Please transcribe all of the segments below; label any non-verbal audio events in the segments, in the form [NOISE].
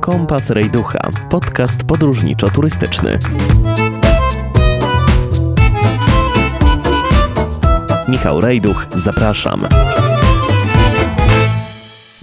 Kompas Rejducha, podcast podróżniczo-turystyczny. Michał Rejduch, zapraszam.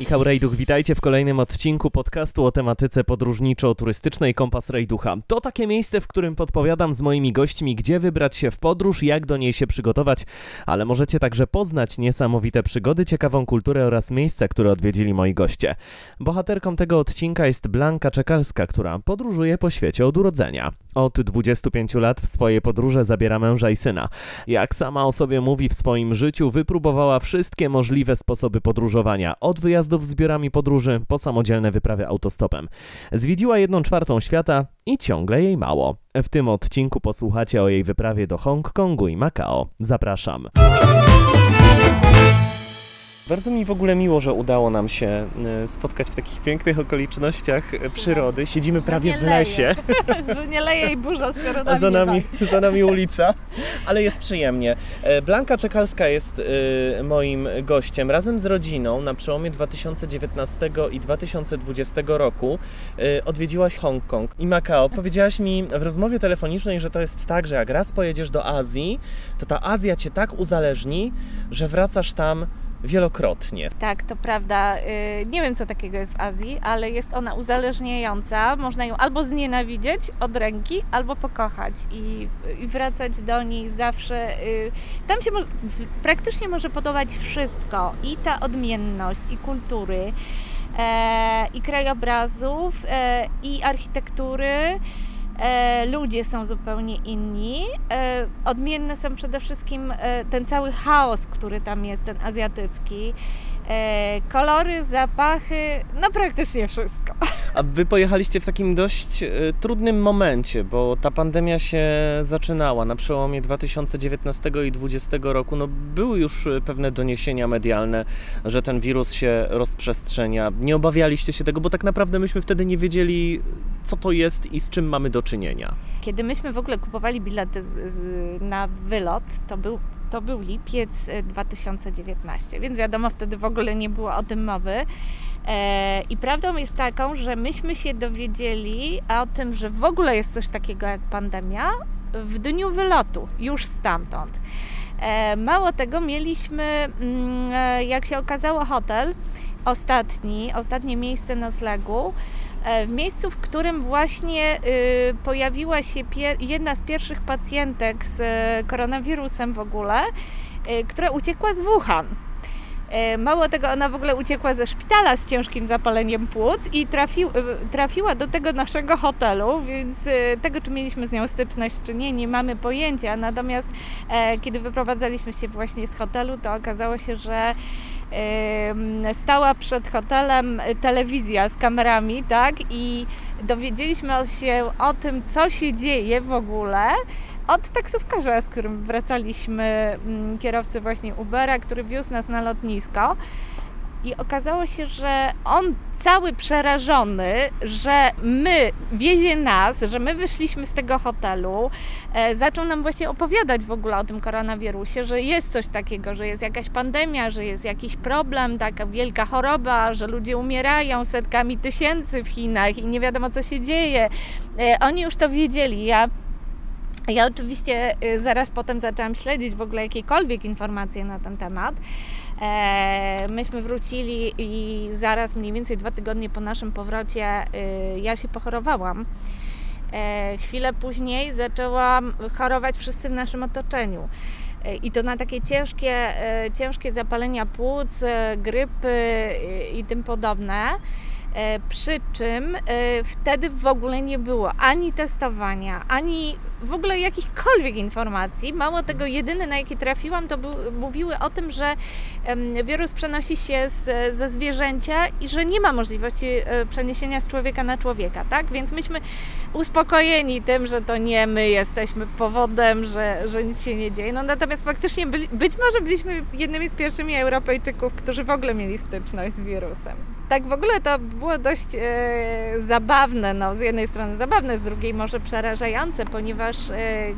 Michał Rejduch, witajcie w kolejnym odcinku podcastu o tematyce podróżniczo-turystycznej Kompas Rejducha. To takie miejsce, w którym podpowiadam z moimi gośćmi, gdzie wybrać się w podróż, jak do niej się przygotować, ale możecie także poznać niesamowite przygody, ciekawą kulturę oraz miejsca, które odwiedzili moi goście. Bohaterką tego odcinka jest Blanka Czekalska, która podróżuje po świecie od urodzenia. Od 25 lat w swoje podróże zabiera męża i syna. Jak sama o sobie mówi w swoim życiu, wypróbowała wszystkie możliwe sposoby podróżowania, od wyjazdów z zbiorami podróży po samodzielne wyprawy autostopem. Zwiedziła jedną czwartą świata i ciągle jej mało. W tym odcinku posłuchacie o jej wyprawie do Hongkongu i Makao. Zapraszam. Bardzo mi w ogóle miło, że udało nam się y, spotkać w takich pięknych okolicznościach y, przyrody. Siedzimy prawie w lesie, [LAUGHS] że nie leje i burza z a za nami, za nami ulica, ale jest przyjemnie. E, Blanka Czekalska jest y, moim gościem. Razem z rodziną na przełomie 2019 i 2020 roku odwiedziłaś Hongkong i Makao. Powiedziałaś mi w rozmowie telefonicznej, że to jest tak, że jak raz pojedziesz do Azji, to ta Azja cię tak uzależni, że wracasz tam wielokrotnie. Tak, to prawda. Y, Nie wiem, co takiego jest w Azji, ale jest ona uzależniająca. Można ją albo znienawidzieć od ręki, albo pokochać i, i wracać do niej zawsze. y, Tam się mo- praktycznie może podobać wszystko. I ta odmienność, i kultury, e, i krajobrazów, e, i architektury. E, ludzie są zupełnie inni. E, odmienne są przede wszystkim e, ten cały chaos, który tam jest, ten azjatycki. E, kolory, zapachy, no praktycznie wszystko. A wy pojechaliście w takim dość e, trudnym momencie, bo ta pandemia się zaczynała na przełomie 2019 i 2020 roku. No, były już e, pewne doniesienia medialne, że ten wirus się rozprzestrzenia. Nie obawialiście się tego, bo tak naprawdę myśmy wtedy nie wiedzieli, co to jest i z czym mamy do czynienia. Kiedy myśmy w ogóle kupowali bilety na wylot, to był, to był lipiec e, 2019, więc wiadomo, wtedy w ogóle nie było o tym mowy. E, I prawdą jest taką, że myśmy się dowiedzieli o tym, że w ogóle jest coś takiego jak pandemia w dniu wylotu, już stamtąd. E, Mało tego, mieliśmy, mm, e, jak się okazało, hotel ostatni, ostatnie miejsce noclegu, e, w miejscu, w którym właśnie y, pojawiła się jedna z pierwszych pacjentek z e, koronawirusem w ogóle, y, która uciekła z Wuhan. E, Mało tego, ona w ogóle uciekła ze szpitala z ciężkim zapaleniem płuc i trafi, trafiła do tego naszego hotelu, więc tego, czy mieliśmy z nią styczność, czy nie, nie mamy pojęcia. Natomiast e, kiedy wyprowadzaliśmy się właśnie z hotelu, to okazało się, że stała przed hotelem telewizja z kamerami, tak? I dowiedzieliśmy się o tym, co się dzieje w ogóle od taksówkarza, z którym wracaliśmy, mm, kierowcy właśnie Ubera, który wiózł nas na lotnisko. I okazało się, że on cały przerażony, że my, wiezie nas, że my wyszliśmy z tego hotelu, e, zaczął nam właśnie opowiadać w ogóle o tym koronawirusie, że jest coś takiego, że jest jakaś pandemia, że jest jakiś problem, taka wielka choroba, że ludzie umierają setkami tysięcy w Chinach i nie wiadomo co się dzieje. E, oni już to wiedzieli. Ja ja oczywiście y, zaraz potem zaczęłam śledzić w ogóle jakiekolwiek informacje na ten temat. E, myśmy wrócili i zaraz mniej więcej dwa tygodnie po naszym powrocie y, ja się pochorowałam. E, chwilę później zaczęłam chorować wszyscy w naszym otoczeniu. E, I to na takie ciężkie, ciężkie zapalenia płuc, grypy i tym podobne. E, Przy czym e, wtedy w ogóle nie było ani testowania, ani w ogóle jakichkolwiek informacji. Mało tego, jedyne na jakie trafiłam, to był, mówiły o tym, że wirus przenosi się z, ze zwierzęcia i że nie ma możliwości e, przeniesienia z człowieka na człowieka, tak? Więc myśmy uspokojeni tym, że to nie my jesteśmy powodem, że, że nic się nie dzieje. No natomiast faktycznie być może byliśmy jednymi z pierwszymi Europejczyków, którzy w ogóle mieli styczność z wirusem. Tak w ogóle to było dość e, zabawne, no z jednej strony zabawne, z drugiej może przerażające, ponieważ e,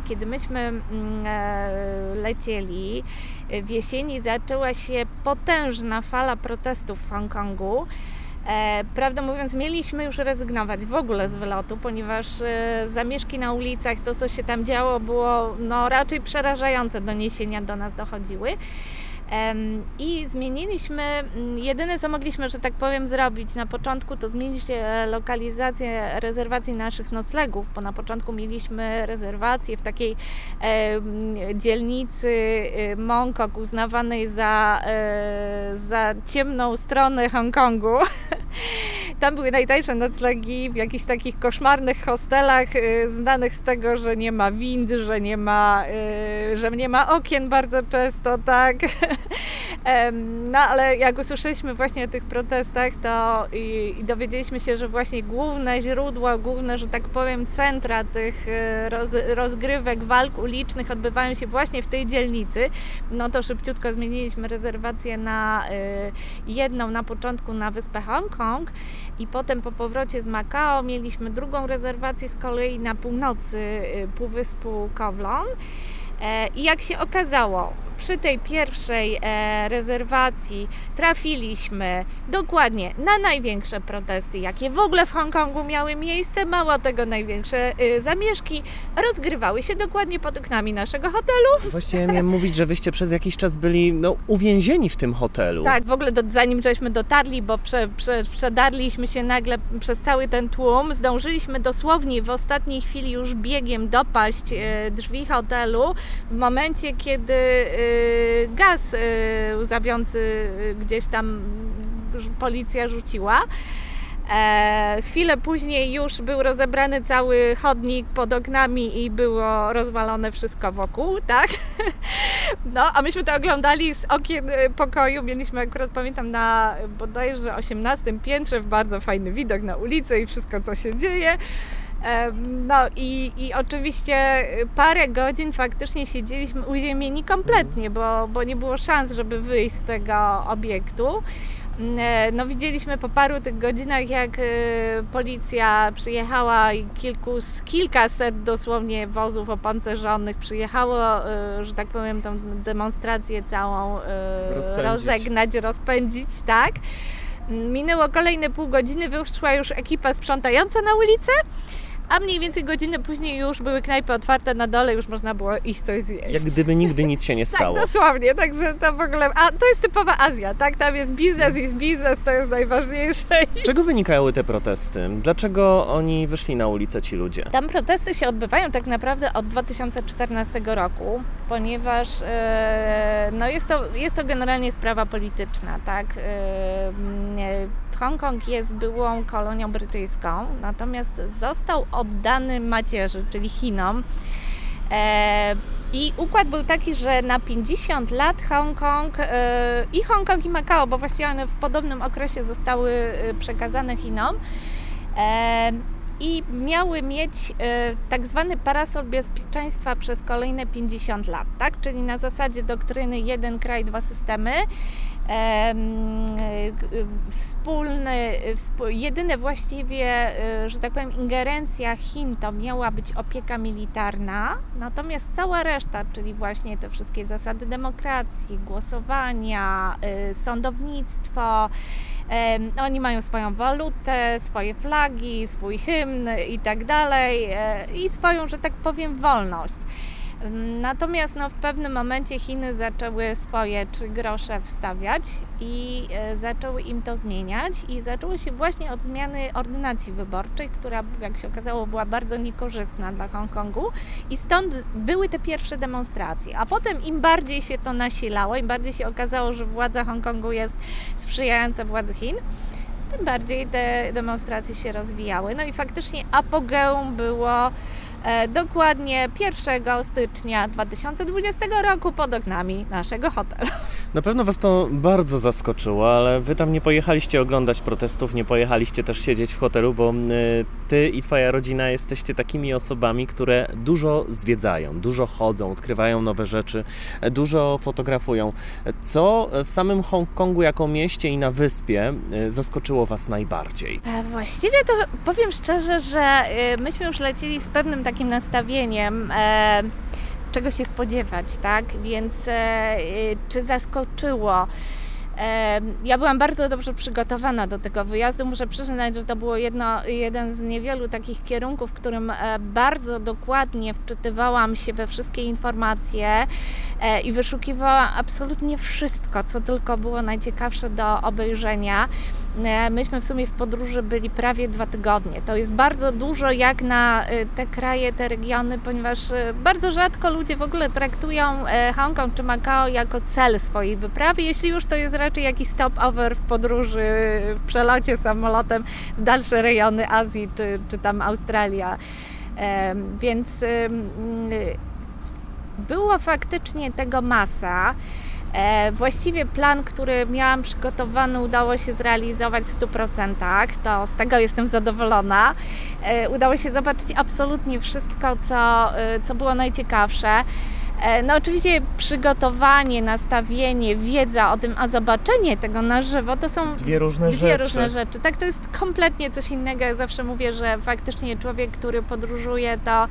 kiedy myśmy mm, e, lecieli, e, w jesieni zaczęła się potężna fala protestów w Hongkongu. E, prawdę mówiąc, mieliśmy już rezygnować w ogóle z wylotu, ponieważ e, zamieszki na ulicach, to co się tam działo, było no, raczej przerażające. Doniesienia do nas dochodziły. I zmieniliśmy, mm, jedyne co mogliśmy, że tak powiem, zrobić na początku, to zmienić e, lokalizację rezerwacji naszych noclegów, bo na początku mieliśmy rezerwację w takiej dzielnicy e, Mongkok, uznawanej za, e, za ciemną stronę Hongkongu. [LAUGHS] Tam były najtańsze noclegi w jakichś takich koszmarnych hostelach, y, znanych z tego, że nie ma wind, że nie ma, y, że nie ma okien bardzo często, tak. [LAUGHS] No ale jak usłyszeliśmy właśnie o tych protestach, to i, i dowiedzieliśmy się, że właśnie główne źródła, główne, że tak powiem, centra tych y, roz, rozgrywek, walk ulicznych odbywają się właśnie w tej dzielnicy, no to szybciutko zmieniliśmy rezerwację na jedną na początku na wyspę Hongkong i potem po powrocie z Makao mieliśmy drugą rezerwację z kolei na północy y, Półwyspu Kowlon. E, I jak się okazało, przy tej pierwszej e, rezerwacji trafiliśmy dokładnie na największe protesty, jakie w ogóle w Hongkongu miały miejsce. Mało tego, największe y, zamieszki rozgrywały się dokładnie pod oknami naszego hotelu. Właściwie miałem mówić, że wyście przez jakiś czas byli no, uwięzieni w tym hotelu. Tak, w ogóle do, zanim żeśmy dotarli, bo prze, prze, przedarliśmy się nagle przez cały ten tłum, zdążyliśmy dosłownie w ostatniej chwili już biegiem dopaść e, drzwi hotelu w momencie, kiedy e, gaz y, łzawiący y, gdzieś tam policja rzuciła. E, chwilę później już był rozebrany cały chodnik pod oknami i było rozwalone wszystko wokół, tak? [LAUGHS] No, a myśmy to oglądali z okien y, pokoju. Mieliśmy akurat, pamiętam, na bodajże 18 piętrze bardzo fajny widok na ulicę i wszystko, co się dzieje. No i, i oczywiście parę godzin faktycznie siedzieliśmy uziemieni kompletnie, bo, bo nie było szans, żeby wyjść z tego obiektu. E, no widzieliśmy po paru tych godzinach, jak e, policja przyjechała i kilku, kilkaset dosłownie wozów opancerzonych przyjechało, e, że tak powiem, tą demonstrację całą rozpędzić. rozegnać, rozpędzić, tak. Minęło kolejne pół godziny, wyszła już ekipa sprzątająca na ulicę a mniej więcej godzinę później już były knajpy otwarte na dole, już można było iść coś zjeść. Jak gdyby nigdy nic się nie tak, stało. tak, dosłownie, także to w ogóle, a to jest typowa Azja, tak? Tam jest biznes, jest biznes, to jest najważniejsze. Z czego wynikały te protesty? Dlaczego oni wyszli na ulicę, ci ludzie? Tam protesty się odbywają tak naprawdę od 2014 roku, ponieważ e, no jest, to, jest to generalnie sprawa polityczna, tak? Hongkong jest byłą kolonią brytyjską, natomiast został oddany macierzy, czyli Chinom. E, I układ był taki, że na 50 lat Hongkong e, i Hongkong i Makao, bo właściwie one w podobnym okresie zostały e, przekazane Chinom i miały mieć tak zwany parasol bezpieczeństwa przez kolejne 50 lat, tak? Czyli na zasadzie doktryny jeden kraj, dwa systemy wspólny, jedyne właściwie, e, że tak powiem, ingerencja Chin to miała być opieka militarna, natomiast cała reszta, czyli właśnie te wszystkie zasady demokracji, głosowania, e, sądownictwo, oni mają swoją walutę, swoje flagi, swój hymn i tak dalej e, i swoją, że tak powiem, wolność. Natomiast no, w pewnym momencie Chiny zaczęły swoje trzy grosze wstawiać i e, zaczęły im to zmieniać i zaczęły się właśnie od zmiany ordynacji wyborczej, która jak się okazało była bardzo niekorzystna dla Hongkongu i stąd były te pierwsze demonstracje. A potem im bardziej się to nasilało, im bardziej się okazało, że władza Hongkongu jest sprzyjająca władzy Chin, tym bardziej te demonstracje się rozwijały. No i faktycznie apogeum było dokładnie 1 stycznia 2020 roku pod oknami naszego hotelu. Na pewno Was to bardzo zaskoczyło, ale Wy tam nie pojechaliście oglądać protestów, nie pojechaliście też siedzieć w hotelu, bo Ty i Twoja rodzina jesteście takimi osobami, które dużo zwiedzają, dużo chodzą, odkrywają nowe rzeczy, dużo fotografują. Co w samym Hongkongu jako mieście i na wyspie e, zaskoczyło Was najbardziej? E, właściwie to powiem szczerze, że myśmy już lecieli z pewnym takim nastawieniem, e, czego się spodziewać, tak? Więc e, czy zaskoczyło? E, Ja byłam bardzo dobrze przygotowana do tego wyjazdu. Muszę przyznać, że to było jedno, jeden z niewielu takich kierunków, w którym e, bardzo dokładnie wczytywałam się we wszystkie informacje i wyszukiwałam absolutnie wszystko, co tylko było najciekawsze do obejrzenia. E, Myśmy w sumie w podróży byli prawie dwa tygodnie. To jest bardzo dużo jak na e, te kraje, te regiony, ponieważ e, bardzo rzadko ludzie w ogóle traktują Hongkong czy Macao jako cel swojej wyprawy. Jeśli już to jest raczej jakiś stopover w podróży, w przelocie samolotem w dalsze rejony Azji czy, czy tam Australia. Więc było faktycznie tego masa. E, Właściwie plan, który miałam przygotowany, udało się zrealizować w 100%. To z tego jestem zadowolona. E, Udało się zobaczyć absolutnie wszystko, co, e, co było najciekawsze. E, No oczywiście przygotowanie, nastawienie, wiedza o tym, a zobaczenie tego na żywo to są Dwie różne dwie rzeczy. różne rzeczy. Tak, to jest kompletnie coś innego. Ja zawsze mówię, że faktycznie człowiek, który podróżuje, to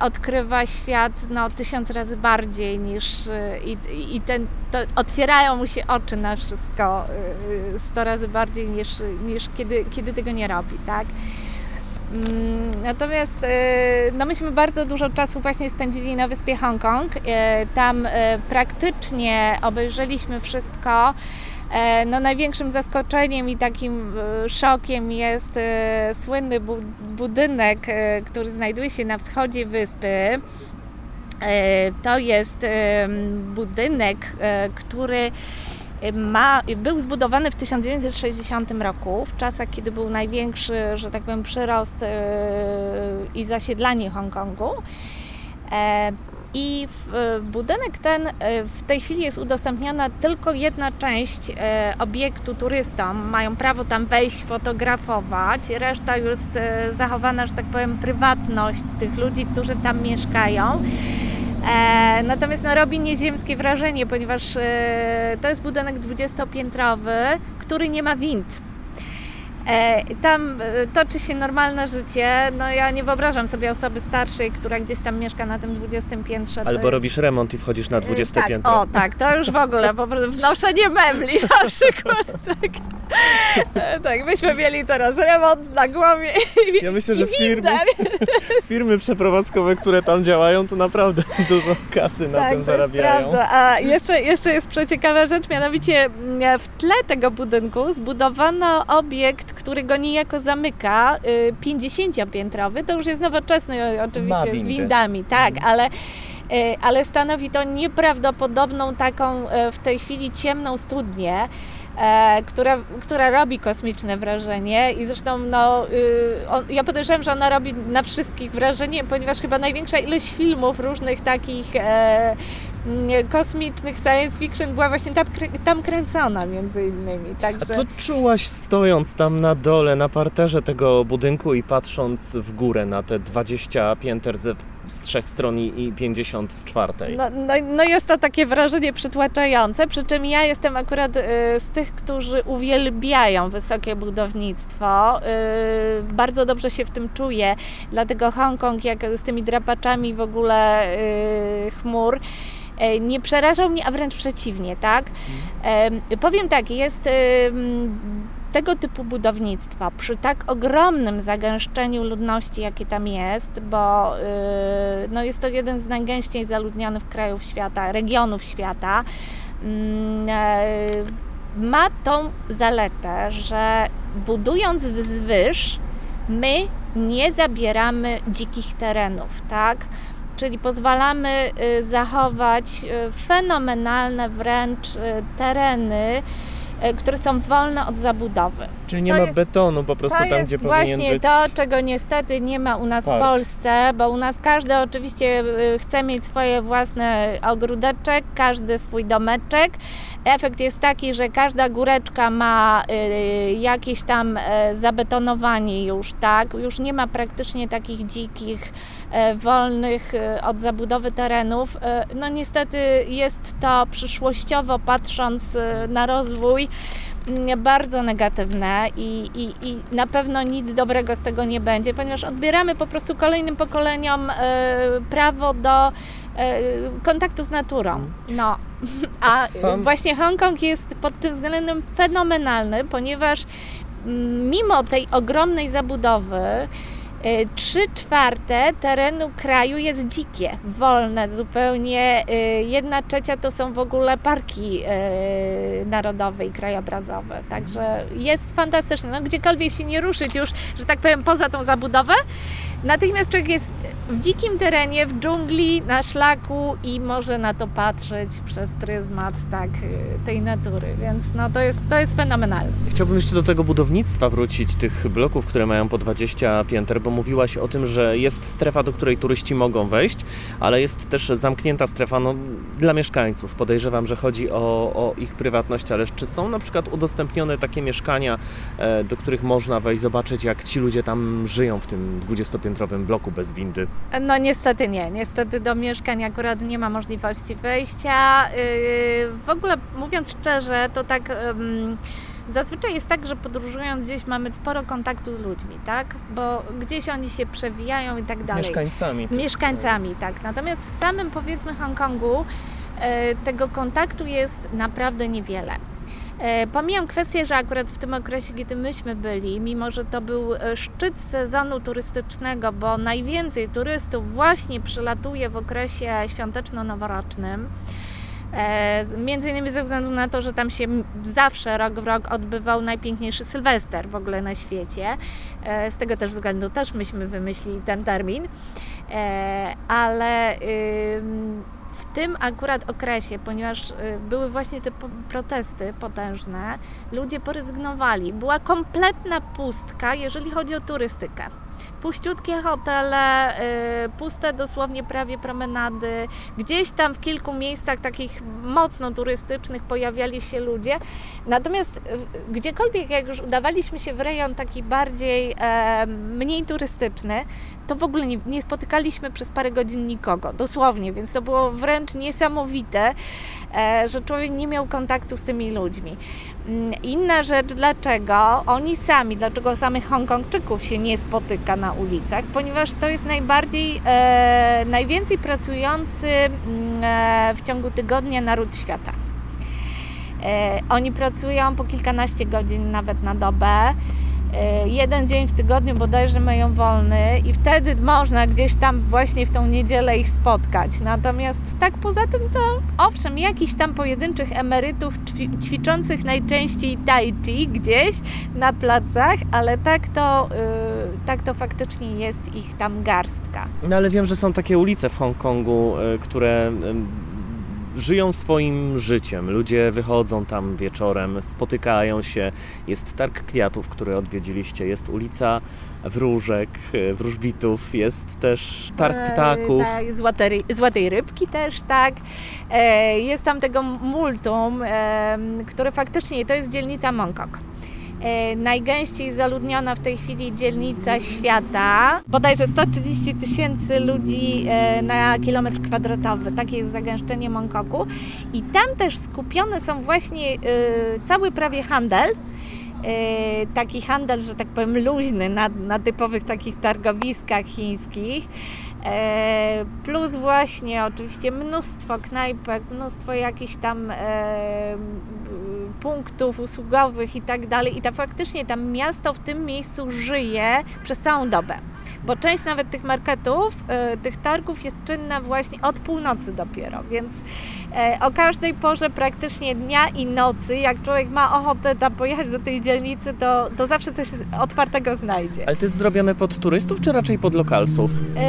odkrywa świat no, tysiąc razy bardziej niż e, i, i ten, to otwierają mu się oczy na wszystko e, sto razy bardziej niż, niż kiedy, kiedy tego nie robi, tak? Mm, Natomiast e, no myśmy bardzo dużo czasu właśnie spędzili na wyspie Hongkong. E, Tam e, praktycznie obejrzeliśmy wszystko. E, No, największym zaskoczeniem i takim e, szokiem jest e, słynny bu- budynek, który znajduje się na wschodzie wyspy. To jest budynek, który ma, był zbudowany w 1960 roku, w czasach, kiedy był największy, że tak powiem, przyrost i zasiedlanie Hongkongu. I e, budynek ten e, w tej chwili jest udostępniona tylko jedna część e, obiektu turystom. Mają prawo tam wejść, fotografować. Reszta już zachowana, że tak powiem, prywatność tych ludzi, którzy tam mieszkają. Natomiast no, robi nieziemskie wrażenie, ponieważ to jest budynek 20-piętrowy, który nie ma wind. E, tam e, toczy się normalne życie. No ja nie wyobrażam sobie osoby starszej, która gdzieś tam mieszka na tym 20 piętrze. Albo jest- robisz remont i wchodzisz na 20 tak, piętro. O tak, to już w ogóle, po prostu wnoszenie mebli na przykład. [LAUGHS] Tak, E, [LAUGHS] tak myśmy mieli teraz remont na głowie i, Ja myślę, że firmy, [LAUGHS] firmy przeprowadzkowe, które tam działają, to naprawdę [LAUGHS] dużo kasy na tak, tym to zarabiają. Jest prawda. A jeszcze, jeszcze jest przeciekawa rzecz, mianowicie mm, w tle tego budynku zbudowano obiekt, który go niejako zamyka, y, 50-piętrowy. To już jest nowoczesny oczywiście z windami, tak, Mhm. ale, y, ale stanowi to nieprawdopodobną taką y, w tej chwili ciemną studnię. E, która, która robi kosmiczne wrażenie i zresztą no, y, on, ja podejrzewam, że ona robi na wszystkich wrażenie, ponieważ chyba największa ilość filmów różnych takich e, kosmicznych science fiction była właśnie tam, tam kręcona między innymi. A Także... co czułaś stojąc tam na dole, na parterze tego budynku i patrząc w górę na te 20 pięter ze, z trzech stron i i 50 z czwartej? No, no, no jest to takie wrażenie przytłaczające, przy czym ja jestem akurat y, z tych, którzy uwielbiają wysokie budownictwo. Y, bardzo dobrze się w tym czuję, dlatego Hongkong jak z tymi drapaczami w ogóle y, chmur y, nie przerażał mnie, a wręcz przeciwnie, tak? Em, Powiem tak, jest tego typu budownictwa przy tak ogromnym zagęszczeniu ludności, jakie tam jest, bo y, no jest to jeden z najgęściej zaludnionych krajów świata, regionów świata, mm, e, ma tą zaletę, że budując wzwyż, my nie zabieramy dzikich terenów, tak? Czyli pozwalamy y, zachować y, fenomenalne wręcz tereny, które są wolne od zabudowy. Czyli nie to ma jest- betonu po prostu To tam, gdzie powinien właśnie być... to, czego niestety nie ma u nas park. w Polsce, bo u nas każdy oczywiście y, chce mieć swoje własne ogródeczek, każdy swój domeczek. Efekt jest taki, że każda góreczka ma y, jakieś tam e, zabetonowanie już, tak? Już nie ma praktycznie takich dzikich, e, wolnych e, od zabudowy terenów. E, No niestety jest to przyszłościowo patrząc e, na rozwój mm, bardzo negatywne i, i, i na pewno nic dobrego z tego nie będzie, ponieważ odbieramy po prostu kolejnym pokoleniom e, prawo do e, kontaktu z naturą. No. A Sam- właśnie Hongkong jest pod tym względem fenomenalny, ponieważ mm, mimo tej ogromnej zabudowy, e, Trzy czwarte terenu kraju jest dzikie, wolne zupełnie. e, Jedna trzecia to są w ogóle parki e, narodowe i krajobrazowe. Także jest fantastycznie. No, gdziekolwiek się nie ruszyć już, że tak powiem, poza tą zabudowę. Natychmiast człowiek jest w dzikim terenie, w dżungli, na szlaku i może na to patrzeć przez pryzmat tak, e, tej natury. Więc no, to, jest, to jest fenomenalne. Chciałbym jeszcze do tego budownictwa wrócić, tych bloków, które mają po 20 pięter, bo mówiłaś o tym, że jest strefa, do której turyści mogą wejść, ale jest też zamknięta strefa no, dla mieszkańców. Podejrzewam, że chodzi o, o ich prywatność, ale czy są na przykład udostępnione takie mieszkania, e, do których można wejść, zobaczyć jak ci ludzie tam żyją w tym 20-piętrowym bloku bez windy? No niestety nie. Niestety do mieszkań akurat nie ma możliwości wejścia. Yy, W ogóle mówiąc szczerze, to tak zazwyczaj jest tak, że podróżując gdzieś mamy sporo kontaktu z ludźmi, tak? Bo gdzieś oni się przewijają i tak Z dalej. mieszkańcami. Z mieszkańcami, tak. Natomiast w samym powiedzmy Hongkongu e, tego kontaktu jest naprawdę niewiele. E, Pomijam kwestię, że akurat w tym okresie, kiedy myśmy byli, mimo że to był e, szczyt sezonu turystycznego, bo najwięcej turystów właśnie przylatuje w okresie świąteczno-noworocznym, e, Między innymi ze względu na to, że tam się zawsze rok w rok odbywał najpiękniejszy Sylwester w ogóle na świecie. Z tego też względu też myśmy wymyślili ten termin. Ale tym akurat okresie, ponieważ y, były właśnie te protesty potężne, ludzie poryzygnowali. Była kompletna pustka, jeżeli chodzi o turystykę. Puściutkie hotele, y, puste dosłownie prawie promenady. Gdzieś tam w kilku miejscach takich mocno turystycznych pojawiali się ludzie. Natomiast y, gdziekolwiek, jak już udawaliśmy się w rejon taki bardziej e, mniej turystyczny, to w ogóle nie, nie spotykaliśmy przez parę godzin nikogo, dosłownie, więc to było wręcz niesamowite, e, że człowiek nie miał kontaktu z tymi ludźmi. Mm, Inna rzecz, dlaczego oni sami, dlaczego samych Hongkongczyków się nie spotyka na ulicach, ponieważ to jest najbardziej, e, najwięcej pracujący mm, e, w ciągu tygodnia naród świata. E, Oni pracują po kilkanaście godzin nawet na dobę. E, Jeden dzień w tygodniu bodajże mają wolny i wtedy można gdzieś tam właśnie w tą niedzielę ich spotkać. Natomiast tak poza tym to owszem, jakichś tam pojedynczych emerytów ćwi- ćwiczących najczęściej tai chi gdzieś na placach, ale tak to, y, tak to faktycznie jest ich tam garstka. No ale wiem, że są takie ulice w Hongkongu, e, które żyją swoim życiem. Ludzie wychodzą tam wieczorem, spotykają się. Jest targ kwiatów, który odwiedziliście, jest ulica wróżek, e, wróżbitów, jest też targ E, ptaków. Tak, złote, ry- złotej rybki też, tak. E, jest tam tego multum, e, które faktycznie to jest dzielnica Mongkok. E, najgęściej zaludniona w tej chwili dzielnica świata. Bodajże 130 tysięcy ludzi e, na kilometr kwadratowy. Takie jest zagęszczenie Mongkoku. I tam też skupione są właśnie e, cały prawie handel. Taki handel, że tak powiem, luźny na, na typowych takich targowiskach chińskich. E, plus właśnie oczywiście mnóstwo knajpek, mnóstwo jakichś tam e, punktów usługowych i tak dalej. I ta faktycznie tam miasto w tym miejscu żyje przez całą dobę. Bo część nawet tych marketów, e, tych targów jest czynna właśnie od północy dopiero, więc o każdej porze praktycznie dnia i nocy, jak człowiek ma ochotę tam pojechać do tej dzielnicy, to, to zawsze coś otwartego znajdzie. Ale to jest zrobione pod turystów, czy raczej pod lokalsów? Yy,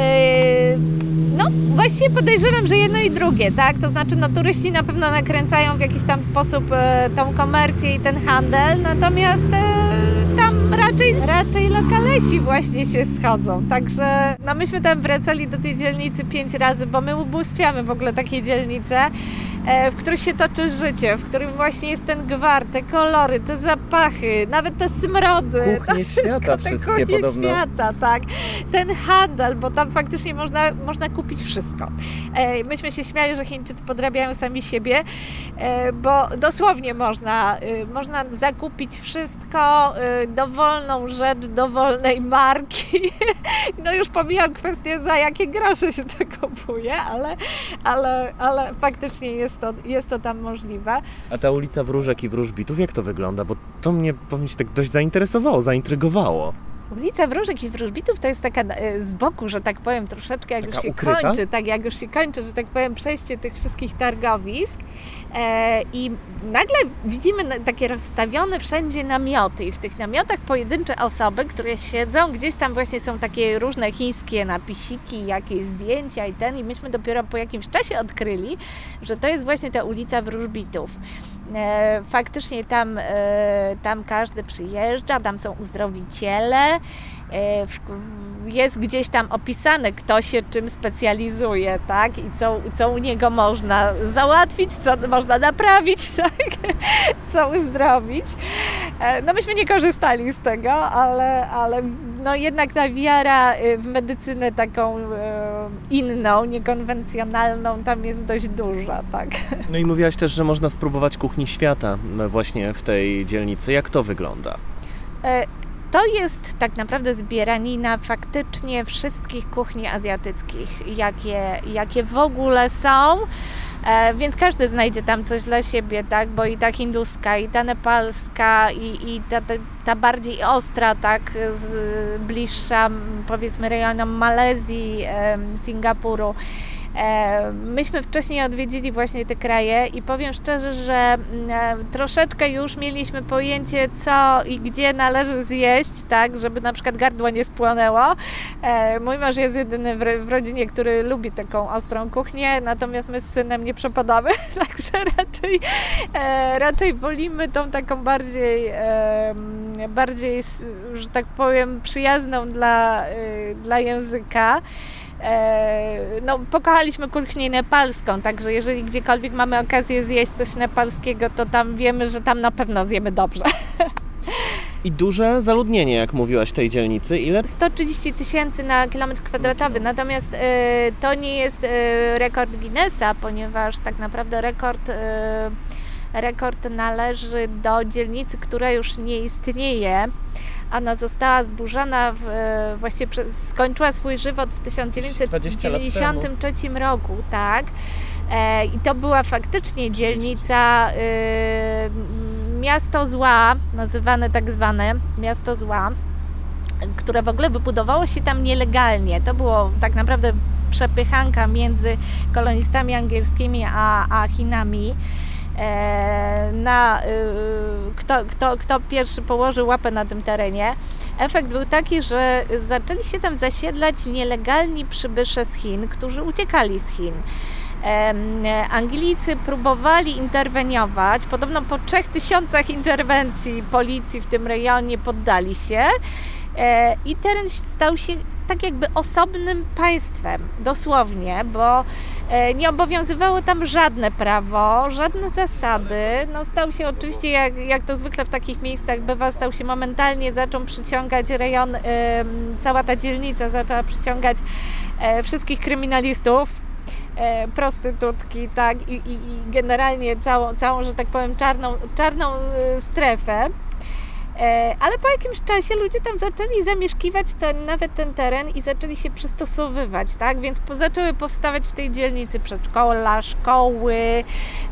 No, właściwie podejrzewam, że jedno i drugie, tak? To znaczy, no, turyści na pewno nakręcają w jakiś tam sposób e, tą komercję i ten handel, natomiast e, tam raczej, raczej lokalesi właśnie się schodzą. Także no myśmy tam wracali do tej dzielnicy pięć razy, bo my ubóstwiamy w ogóle takie dzielnice, w których się toczy życie, w którym właśnie jest ten gwar, te kolory, te zapachy, nawet te smrody. [LAUGHS] Kuchnie to wszystko, świata wszystkie podobno. świata, tak. Ten handel, bo tam faktycznie można, można kupić wszystko. E, Myśmy się śmiali, że Chińczycy podrabiają sami siebie, e, bo dosłownie można, e, można zakupić wszystko, e, dowolną rzecz, dowolnej marki. [LAUGHS] No już pomijam kwestię, za jakie grosze się to kupuje, ale, ale, ale faktycznie jest to, jest to tam możliwe. A ta ulica Wróżek i Wróżbitów, jak to wygląda? Bo to mnie, powiem Ci, tak dość zainteresowało, zaintrygowało. Ulica Wróżek i Wróżbitów to jest taka e, z boku, że tak powiem, troszeczkę jak Taka już się ukryta? kończy, tak jak już się kończy, że tak powiem, przejście tych wszystkich targowisk i nagle widzimy takie rozstawione wszędzie namioty i w tych namiotach pojedyncze osoby, które siedzą, gdzieś tam właśnie są takie różne chińskie napisiki, jakieś zdjęcia i ten i myśmy dopiero po jakimś czasie odkryli, że to jest właśnie ta ulica Wróżbitów. E, Faktycznie tam, e, tam każdy przyjeżdża, tam są uzdrowiciele. e, w- Jest gdzieś tam opisane, kto się czym specjalizuje, tak? I co, co u niego można załatwić, co można naprawić, [LAUGHS] tak? Co uzdrowić. E, No myśmy nie korzystali z tego, ale, ale no jednak ta wiara y, w medycynę taką e, inną, niekonwencjonalną tam jest dość duża, tak? No i mówiłaś też, że można spróbować kuchni świata no właśnie w tej dzielnicy. Jak to wygląda? E, To jest tak naprawdę zbieranina faktycznie wszystkich kuchni azjatyckich, jakie, jakie w ogóle są. E, Więc każdy znajdzie tam coś dla siebie, tak? Bo i ta hinduska, i ta nepalska, i, i ta, ta, ta bardziej ostra, tak? Z, bliższa powiedzmy rejonom Malezji, em, Singapuru. E, Myśmy wcześniej odwiedzili właśnie te kraje i powiem szczerze, że mm, e, troszeczkę już mieliśmy pojęcie, co i gdzie należy zjeść, tak, żeby na przykład gardło nie spłonęło. E, Mój mąż jest jedyny w, ro- w rodzinie, który lubi taką ostrą kuchnię, natomiast my z synem nie przepadamy, [LAUGHS] także raczej, raczej wolimy tą taką bardziej, bardziej, że tak powiem, przyjazną dla, e, dla języka. E, no, pokochaliśmy kuchnię nepalską, także jeżeli gdziekolwiek mamy okazję zjeść coś nepalskiego, to tam wiemy, że tam na pewno zjemy dobrze. I duże zaludnienie, jak mówiłaś, tej dzielnicy. Ile? 130 tysięcy na kilometr kwadratowy, natomiast e, to nie jest e, rekord Guinnessa, ponieważ tak naprawdę rekord, e, rekord należy do dzielnicy, która już nie istnieje. Ona została zburzona, w, e, właściwie przez, skończyła swój żywot w 1993 roku, tak. E, I to była faktycznie dzielnica, y, miasto zła, nazywane tak zwane miasto zła, które w ogóle wybudowało się tam nielegalnie. To było tak naprawdę przepychanka między kolonistami angielskimi a, a Chinami. E, na y, kto, kto, kto pierwszy położył łapę na tym terenie. Efekt był taki, że zaczęli się tam zasiedlać nielegalni przybysze z Chin, którzy uciekali z Chin. Anglicy próbowali interweniować. Podobno po 3000 interwencji policji w tym rejonie poddali się i teren stał się tak jakby osobnym państwem, dosłownie, bo e, nie obowiązywało tam żadne prawo, żadne zasady. No, stał się oczywiście, jak, jak to zwykle w takich miejscach bywa, stał się momentalnie, zaczął przyciągać rejon, em, cała ta dzielnica zaczęła przyciągać e, wszystkich kryminalistów, e, prostytutki, tak, i, i, i generalnie całą, całą, że tak powiem, czarną, czarną e, strefę. E, Ale po jakimś czasie ludzie tam zaczęli zamieszkiwać ten, nawet ten teren i zaczęli się przystosowywać, tak? Więc zaczęły powstawać w tej dzielnicy przedszkola, szkoły,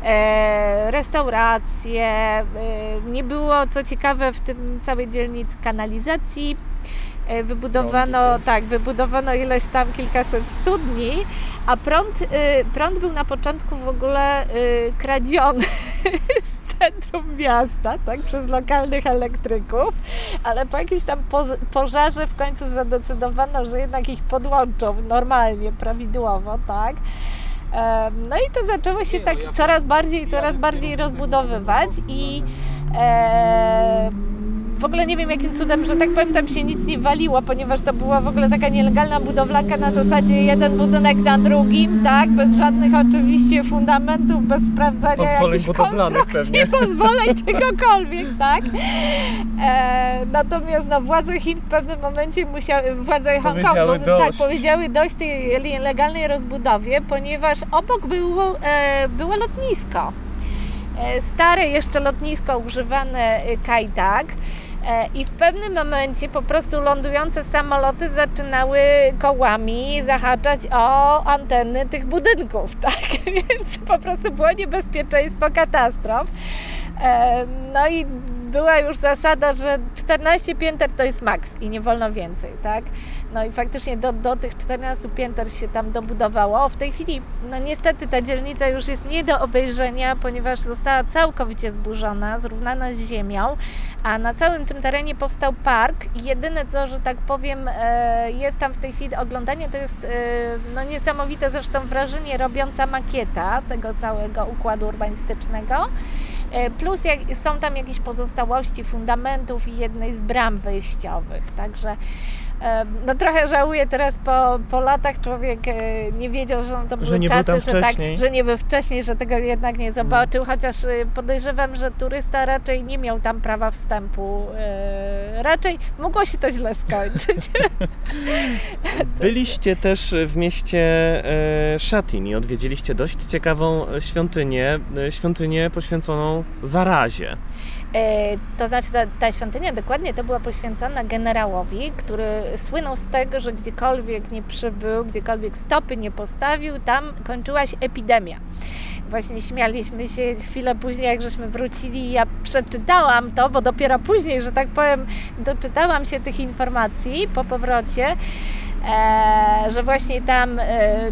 e, restauracje. E, nie było, co ciekawe, w tym całej dzielnicy kanalizacji. Wybudowano, tak, wybudowano ileś tam kilkaset studni, a prąd, y, prąd był na początku w ogóle y, kradziony [LAUGHS] z centrum miasta, tak, przez lokalnych elektryków, ale po jakimś tam pożarze w końcu zadecydowano, że jednak ich podłączą normalnie, prawidłowo, tak. No i to zaczęło się tak coraz bardziej, coraz bardziej rozbudowywać i e, w ogóle nie wiem jakim cudem, że tak powiem, tam się nic nie waliło, ponieważ to była w ogóle taka nielegalna budowlanka na zasadzie jeden budynek na drugim, tak, bez żadnych oczywiście fundamentów, bez sprawdzania Pozwoleń jakichś konstrukcji, [LAUGHS] pozwoleń czegokolwiek, tak. E, natomiast no, władze Chin w pewnym momencie musiały, władze Powiedziały Hongkongu, tak, powiedziały dość tej nielegalnej rozbudowie, ponieważ obok było, e, było lotnisko. E, Stare jeszcze lotnisko używane e, kajtak. E, I w pewnym momencie po prostu lądujące samoloty zaczynały kołami zahaczać o anteny tych budynków, [LAUGHS] tak? Więc po prostu było niebezpieczeństwo katastrof. E, No i była już zasada, że 14 pięter to jest maks i nie wolno więcej, tak? No i faktycznie do, do tych 14 pięter się tam dobudowało. W tej chwili, no niestety ta dzielnica już jest nie do obejrzenia, ponieważ została całkowicie zburzona, zrównana z ziemią, a na całym tym terenie powstał park jedyne co, że tak powiem, e, jest tam w tej chwili oglądanie, to jest e, no niesamowite zresztą wrażenie robiąca makieta tego całego układu urbanistycznego. E, Plus są tam jakieś pozostałości fundamentów i jednej z bram wejściowych. Także no trochę żałuję teraz po, po latach człowiek e, nie wiedział, że to były nie był czasy, tam że, tak, że nie był wcześniej, że tego jednak nie zobaczył, chociaż e, podejrzewam, że turysta raczej nie miał tam prawa wstępu. E, Raczej mogło się to źle skończyć. [LAUGHS] Byliście też w mieście Szatin i odwiedziliście dość ciekawą świątynię, świątynię poświęconą zarazie. E, To znaczy, ta, ta świątynia dokładnie to była poświęcona generałowi, który słynął z tego, że gdziekolwiek nie przybył, gdziekolwiek stopy nie postawił, tam kończyła się epidemia. Właśnie śmialiśmy się chwilę później, jak żeśmy wrócili, ja przeczytałam to, bo dopiero później, że tak powiem, doczytałam się tych informacji po powrocie. E, że właśnie tam, e,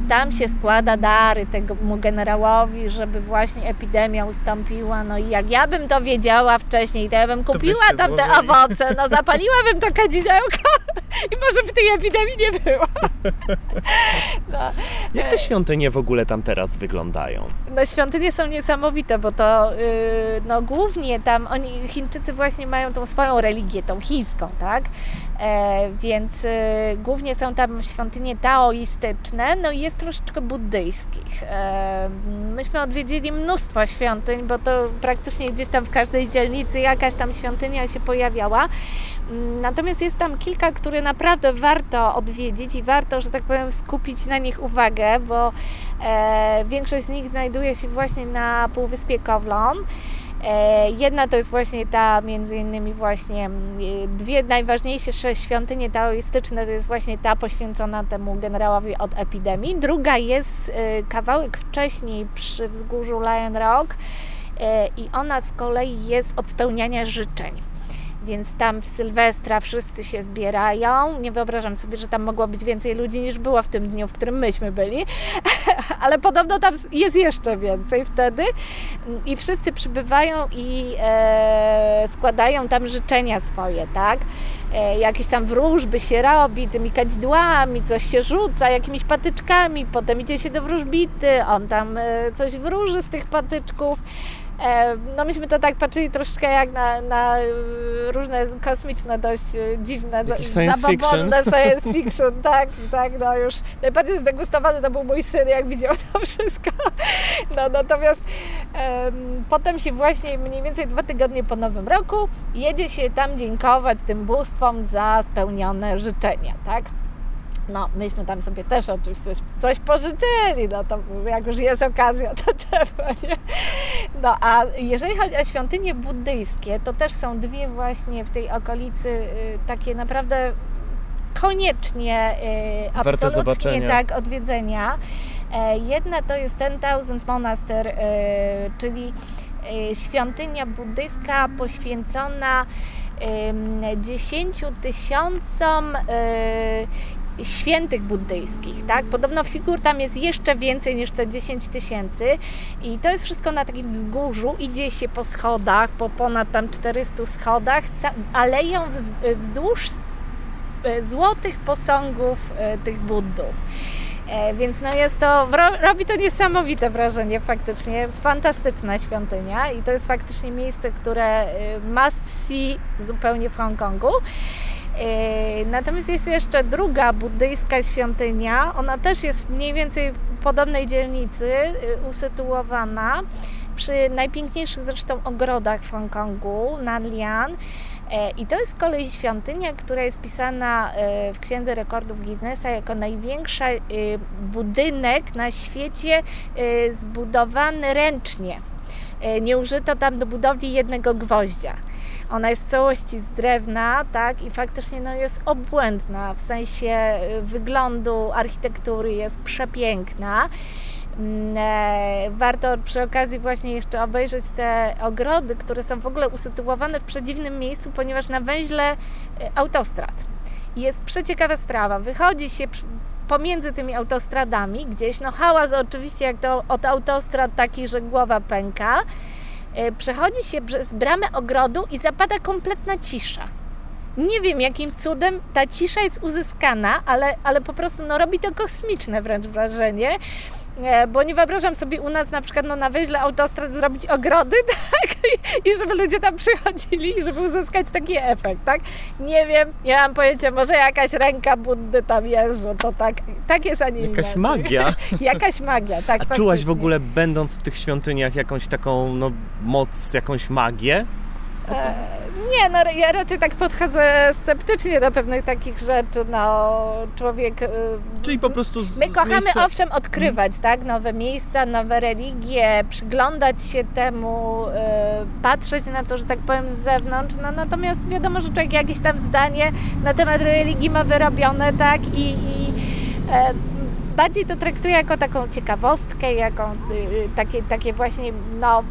tam się składa dary temu generałowi, żeby właśnie epidemia ustąpiła. No i jak ja bym to wiedziała wcześniej, to ja bym kupiła tam te owoce, no zapaliłabym to kadzidełko [LAUGHS] i może by tej epidemii nie było. [LAUGHS] No, Jak te świątynie w ogóle tam teraz wyglądają? no świątynie są niesamowite, bo to yy, no głównie tam oni, Chińczycy właśnie mają tą swoją religię, tą chińską, tak? E, więc y, głównie są tam świątynie taoistyczne, no i jest troszeczkę buddyjskich. E, myśmy odwiedzili mnóstwo świątyń, bo to praktycznie gdzieś tam w każdej dzielnicy jakaś tam świątynia się pojawiała. Mm, Natomiast jest tam kilka, które naprawdę warto odwiedzić i warto, że tak powiem, skupić na nich uwagę, bo e, większość z nich znajduje się właśnie na Półwyspie Kowlon. E, Jedna to jest właśnie ta, między innymi właśnie mm, dwie najważniejsze świątynie taoistyczne, to jest właśnie ta poświęcona temu generałowi od epidemii. Druga jest e, kawałek wcześniej przy wzgórzu Lion Rock e, i ona z kolei jest od spełniania życzeń. Więc tam w Sylwestra wszyscy się zbierają. Nie wyobrażam sobie, że tam mogło być więcej ludzi niż było w tym dniu, w którym myśmy byli, [LAUGHS] ale podobno tam jest jeszcze więcej wtedy. I wszyscy przybywają i e, składają tam życzenia swoje, tak? E, jakieś tam wróżby się robi tymi kadzidłami, coś się rzuca, jakimiś patyczkami, potem idzie się do wróżbity, on tam e, coś wróży z tych patyczków. E, No myśmy to tak patrzyli troszkę jak na, na e, różne kosmiczne, dość e, dziwne, Jakiś science zabawne science [LAUGHS] fiction, tak, tak, no już najbardziej zdegustowany to był mój syn, jak widział to [LAUGHS] wszystko. No natomiast em, potem się właśnie mniej więcej dwa tygodnie po Nowym Roku jedzie się tam dziękować tym bóstwom za spełnione życzenia, tak? No, myśmy tam sobie też oczywiście coś, pożyczyli, no to jak już jest okazja, to [LAUGHS] trzeba, nie? No, a jeżeli chodzi o świątynie buddyjskie, to też są dwie właśnie w tej okolicy y, takie naprawdę koniecznie, y, Warte absolutnie tak, odwiedzenia. E, Jedna to jest Ten Thousand Monaster, y, czyli świątynia buddyjska poświęcona ym, 10 tysiącom świętych buddyjskich, tak? Podobno figur tam jest jeszcze więcej niż te 10 tysięcy i to jest wszystko na takim wzgórzu, idzie się po schodach, po ponad tam 400 schodach, aleją wz- wzdłuż y, złotych posągów y, tych buddów. E, więc no jest to, ro, robi to niesamowite wrażenie faktycznie, fantastyczna świątynia i to jest faktycznie miejsce, które must see zupełnie w Hongkongu. E, natomiast jest jeszcze druga buddyjska świątynia, ona też jest mniej więcej w podobnej dzielnicy y, usytuowana przy najpiękniejszych zresztą ogrodach w Hongkongu, Nanlian. E, I to jest z kolei świątynia, która jest pisana w Księdze Rekordów Guinnessa jako największy budynek na świecie zbudowany ręcznie. Nie użyto tam do budowli jednego gwoździa. Ona jest w całości z drewna, tak, i faktycznie no, jest obłędna w sensie wyglądu, architektury, jest przepiękna. Mm, e, warto przy okazji właśnie jeszcze obejrzeć te ogrody, które są w ogóle usytuowane w przedziwnym miejscu, ponieważ na węźle e, autostrad. Jest przeciekawa sprawa. Wychodzi się pomiędzy tymi autostradami gdzieś, no hałas oczywiście jak to od autostrad taki, że głowa pęka. E, przechodzi się przez bramę ogrodu i zapada kompletna cisza. Nie wiem jakim cudem ta cisza jest uzyskana, ale, ale po prostu no, robi to kosmiczne wręcz wrażenie bo nie wyobrażam sobie u nas na przykład no, na wyźle autostrad zrobić ogrody, [LAUGHS] tak? I, żeby ludzie tam przychodzili, żeby uzyskać taki efekt, tak? Nie wiem, nie mam pojęcia, może jakaś ręka Buddy tam jest, że to tak, tak jest, a nie Jakaś magia. [LAUGHS] jakaś magia, tak. A faktycznie. czułaś w ogóle, będąc w tych świątyniach, jakąś taką no, moc, jakąś magię? E, nie, no ja raczej tak podchodzę sceptycznie do pewnych takich rzeczy, no człowiek... Y, Czyli po prostu... My kochamy miejsca... owszem odkrywać, hmm. tak, nowe miejsca, nowe religie, przyglądać się temu, y, patrzeć na to, że tak powiem z zewnątrz, no natomiast wiadomo, że człowiek jakieś tam zdanie na temat religii ma wyrobione, tak, i, i e, bardziej to traktuje jako taką ciekawostkę, jako y, takie, takie właśnie, no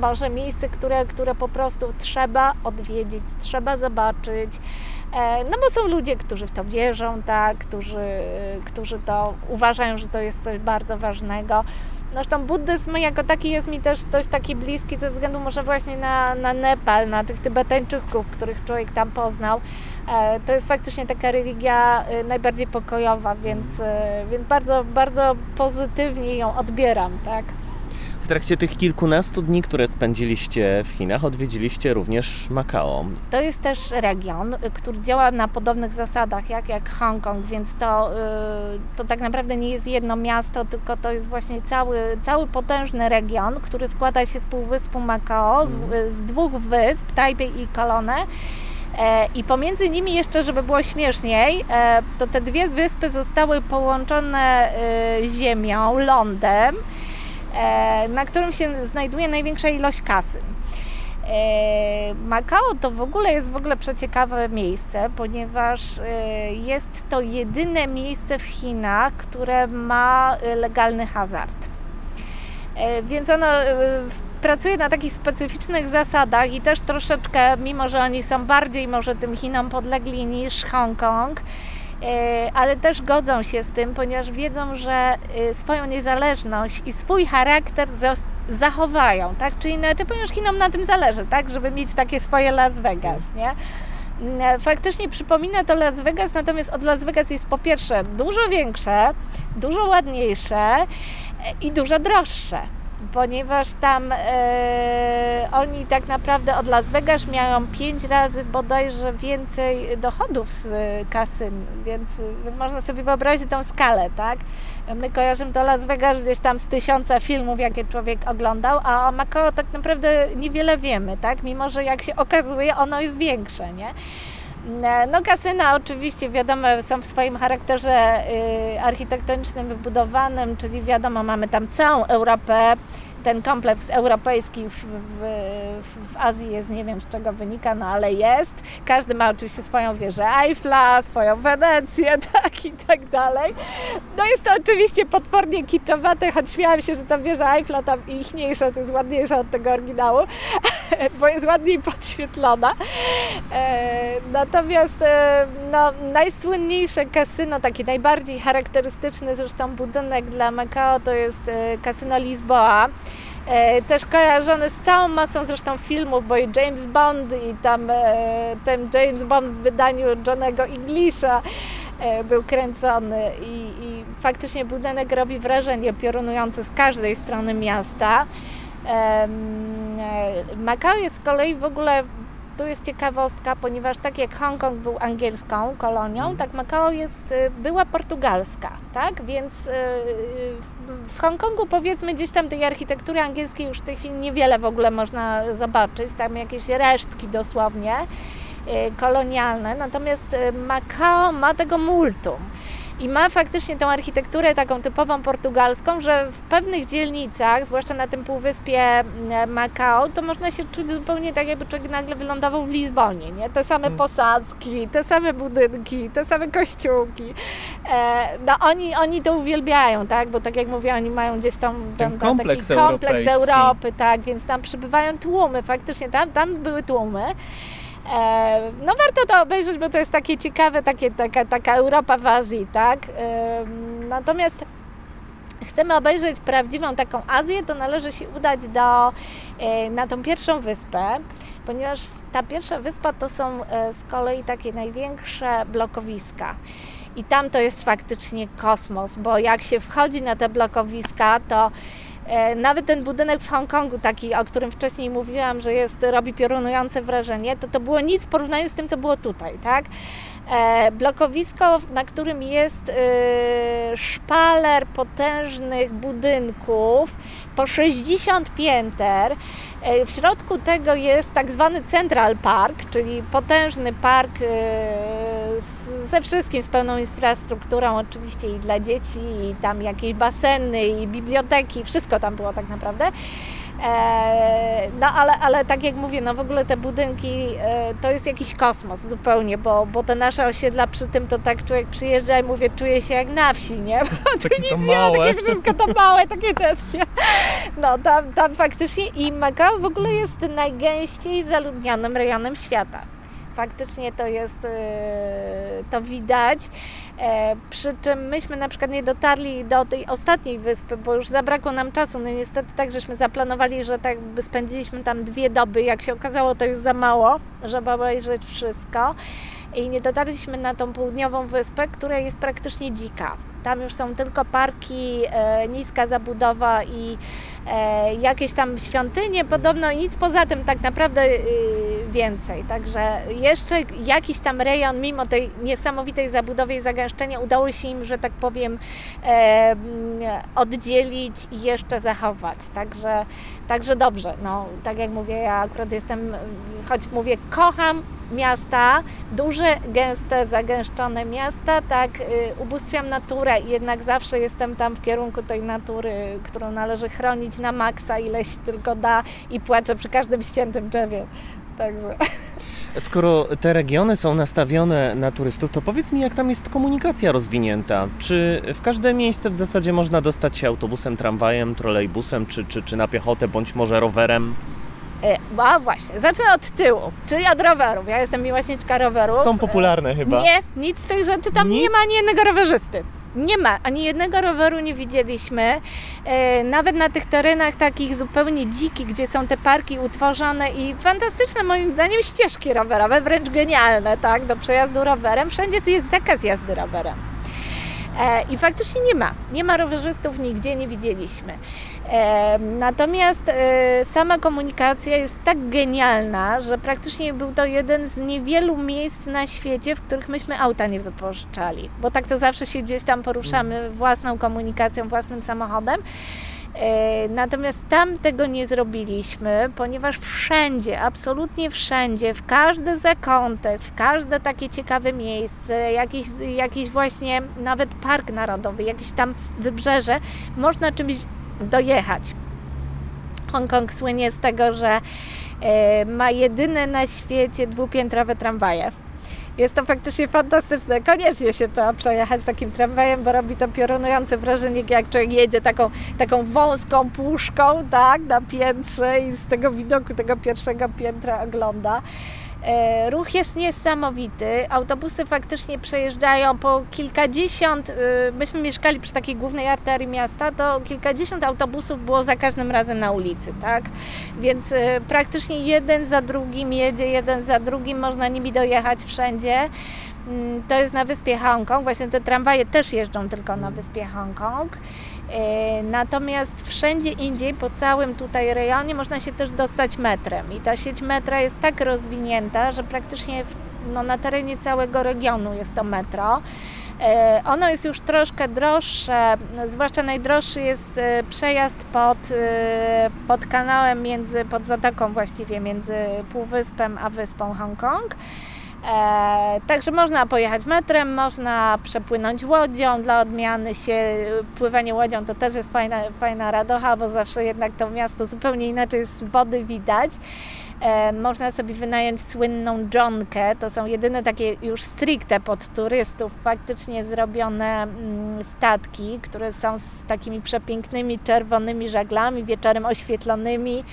może miejsce, które, które po prostu trzeba odwiedzić, trzeba zobaczyć. E, no bo są ludzie, którzy w to wierzą, tak, którzy, którzy to uważają, że to jest coś bardzo ważnego. Zresztą buddyzm jako taki jest mi też dość taki bliski ze względu może właśnie na, na Nepal, na tych Tybetańczyków, których człowiek tam poznał. E, to jest faktycznie taka religia e, najbardziej pokojowa, więc, więc bardzo, bardzo pozytywnie ją odbieram, tak. W trakcie tych kilkunastu dni, które spędziliście w Chinach, odwiedziliście również Makao. To jest też region, który działa na podobnych zasadach jak, jak Hongkong, więc to, y, to tak naprawdę nie jest jedno miasto, tylko to jest właśnie cały, cały potężny region, który składa się z półwyspu Makao, z, mhm. z dwóch wysp, Taipei i Kolone. E, I pomiędzy nimi jeszcze, żeby było śmieszniej, e, to te dwie wyspy zostały połączone y, ziemią, lądem. E, na którym się znajduje największa ilość kasy. E, Makao to w ogóle jest w ogóle przeciekawe miejsce, ponieważ e, jest to jedyne miejsce w Chinach, które ma legalny hazard. Więc ono pracuje na takich specyficznych zasadach i też troszeczkę, mimo że oni są bardziej może tym Chinom podlegli niż Hongkong, ale też godzą się z tym, ponieważ wiedzą, że e, swoją niezależność i swój charakter zachowają, tak? Czy inaczej, ponieważ Chinom na tym zależy, tak? Żeby mieć takie swoje Las Vegas, nie? Mm, e, faktycznie przypomina to Las Vegas, natomiast od Las Vegas jest po pierwsze dużo większe, dużo ładniejsze i dużo droższe ponieważ tam e, oni tak naprawdę od Las Vegas mają pięć razy bodajże więcej dochodów z kasyn, więc, więc można sobie wyobrazić tą skalę, tak? My kojarzymy to Las Vegas gdzieś tam z tysiąca filmów, jakie człowiek oglądał, a o Macao tak naprawdę niewiele wiemy, tak? Mimo, że jak się okazuje, ono jest większe, nie? E, no kasyna oczywiście wiadomo są w swoim charakterze architektonicznym wybudowanym, czyli wiadomo mamy tam całą Europę, ten kompleks europejski w, w, w, Azji jest, nie wiem z czego wynika, no ale jest. Każdy ma oczywiście swoją wieżę Eiffla, swoją Wenecję, [LAUGHS] tak i tak dalej. No jest to oczywiście potwornie kiczowate, choć śmiałam się, że ta wieża Eiffla tam ichniejsza, to jest ładniejsza od tego oryginału, [LAUGHS] bo jest ładniej podświetlona. E, natomiast e, no, najsłynniejsze kasyno, taki najbardziej charakterystyczny zresztą budynek dla Macao to jest e, kasyno Lisboa. E, też kojarzony z całą masą zresztą filmów, bo i James Bond i tam e, ten James Bond w wydaniu Johnego Englisha e, był kręcony i, i faktycznie budynek robi wrażenie piorunujące z każdej strony miasta. Makao jest z kolei w ogóle tu jest ciekawostka, ponieważ tak jak Hongkong był angielską kolonią, tak Makao jest, y, była portugalska, tak? Więc y, w Hongkongu powiedzmy gdzieś tam tej architektury angielskiej już w tej chwili niewiele w ogóle można zobaczyć, tam jakieś resztki dosłownie y, kolonialne, natomiast y, Makao ma tego multum. I ma faktycznie tą architekturę taką typową portugalską, że w pewnych dzielnicach, zwłaszcza na tym półwyspie mm, Macao, to można się czuć zupełnie tak, jakby człowiek nagle wylądował w Lizbonie, nie? Te same Mm. posadzki, te same budynki, te same kościółki. E, no oni, oni to uwielbiają, tak? Bo tak jak mówię, oni mają gdzieś tam, tam, tam kompleks taki kompleks. Europy, tak? Więc tam przybywają tłumy, faktycznie tam, tam były tłumy. E, No warto to obejrzeć, bo to jest takie ciekawe, takie, taka, taka Europa w Azji, tak? E, Natomiast chcemy obejrzeć prawdziwą taką Azję, to należy się udać do, e, na tą pierwszą wyspę, ponieważ ta pierwsza wyspa to są z kolei takie największe blokowiska. I tam to jest faktycznie kosmos, bo jak się wchodzi na te blokowiska, to Nawet ten budynek w Hongkongu, taki, o którym wcześniej mówiłam, że jest, robi piorunujące wrażenie, to to było nic w porównaniu z tym, co było tutaj, tak? E, blokowisko, na którym jest e, szpaler potężnych budynków po 60 pięter. E, w środku tego jest tak zwany Central Park, czyli potężny park e, z, ze wszystkim, z pełną infrastrukturą, oczywiście i dla dzieci, i tam jakieś baseny, i biblioteki, wszystko tam było tak naprawdę. E, no ale, ale tak jak mówię, no w ogóle te budynki e, to jest jakiś kosmos zupełnie, bo, bo te nasze osiedla przy tym to tak człowiek przyjeżdża i mówię, czuje się jak na wsi, nie? Bo Takie to nic nie ma, małe. takie wszystko to małe, takie tętnie. No tam, tam faktycznie i Macao w ogóle jest najgęściej zaludnionym rejonem świata. Faktycznie to jest, e, to widać. E, Przy czym myśmy na przykład nie dotarli do tej ostatniej wyspy, bo już zabrakło nam czasu. No niestety tak, żeśmy zaplanowali, że tak by spędziliśmy tam dwie doby. Jak się okazało, to jest za mało, żeby obejrzeć wszystko. I nie dotarliśmy na tą południową wyspę, która jest praktycznie dzika. Tam już są tylko parki, e, niska zabudowa i jakieś tam świątynie, podobno nic poza tym tak naprawdę y, więcej. Także jeszcze jakiś tam rejon, mimo tej niesamowitej zabudowy i zagęszczenia, udało się im, że tak powiem, e, mm, oddzielić i jeszcze zachować. Także, także dobrze. No, tak jak mówię, ja akurat jestem, choć mówię, kocham miasta, duże, gęste, zagęszczone miasta, tak, y, ubóstwiam naturę i jednak zawsze jestem tam w kierunku tej natury, którą należy chronić na maksa, ile się tylko da i płaczę przy każdym ściętym drzewie. Także. Skoro te regiony są nastawione na turystów, to powiedz mi, jak tam jest komunikacja rozwinięta? Czy w każde miejsce w zasadzie można dostać się autobusem, tramwajem, trolejbusem, czy, czy, czy na piechotę, bądź może rowerem? E, A właśnie, zacznę od tyłu, czyli od rowerów. Ja jestem miłośniczka rowerów. Są popularne chyba. Nie, nic z tych rzeczy tam Nic? nie ma ani jednego rowerzysty. Nie ma, ani jednego roweru nie widzieliśmy. E, nawet na tych terenach takich zupełnie dzikich, gdzie są te parki utworzone i fantastyczne moim zdaniem ścieżki rowerowe, wręcz genialne, tak, do przejazdu rowerem. Wszędzie jest zakaz jazdy rowerem. E, I faktycznie nie ma. Nie ma rowerzystów nigdzie, nie widzieliśmy. Natomiast e, sama komunikacja jest tak genialna, że praktycznie był to jeden z niewielu miejsc na świecie, w których myśmy auta nie wypożyczali. Bo tak to zawsze się gdzieś tam poruszamy własną komunikacją, własnym samochodem. E, Natomiast tam tego nie zrobiliśmy, ponieważ wszędzie, absolutnie wszędzie, w każdy zakątek, w każde takie ciekawe miejsce, jakieś, jakieś właśnie nawet park narodowy, jakieś tam wybrzeże, można czymś dojechać. Hongkong słynie z tego, że e, ma jedyne na świecie dwupiętrowe tramwaje. Jest to faktycznie fantastyczne. Koniecznie się trzeba przejechać takim tramwajem, bo robi to piorunujące wrażenie, jak człowiek jedzie taką, taką wąską puszką, tak, na piętrze i z tego widoku tego pierwszego piętra ogląda. E, Ruch jest niesamowity. Autobusy faktycznie przejeżdżają po kilkadziesiąt. y, Myśmy mieszkali przy takiej głównej arterii miasta, to kilkadziesiąt autobusów było za każdym razem na ulicy, tak? Więc y, praktycznie jeden za drugim jedzie, jeden za drugim, można nimi dojechać wszędzie. Mm, to jest na wyspie Hongkong. Właśnie te tramwaje też jeżdżą tylko na wyspie Hongkong. E, natomiast wszędzie indziej, po całym tutaj rejonie, można się też dostać metrem. I ta sieć metra jest tak rozwinięta, że praktycznie no, na terenie całego regionu jest to metro. E, ono jest już troszkę droższe, zwłaszcza najdroższy jest e, przejazd pod, pod kanałem między, pod zatoką właściwie między Półwyspem a wyspą Hongkong. E, także można pojechać metrem, można przepłynąć łodzią dla odmiany się. Pływanie łodzią to też jest fajna, fajna radocha, bo zawsze jednak to miasto zupełnie inaczej z wody widać. E, można sobie wynająć słynną dżonkę. To są jedyne takie już stricte pod turystów faktycznie zrobione mm, statki, które są z takimi przepięknymi czerwonymi żaglami, wieczorem oświetlonymi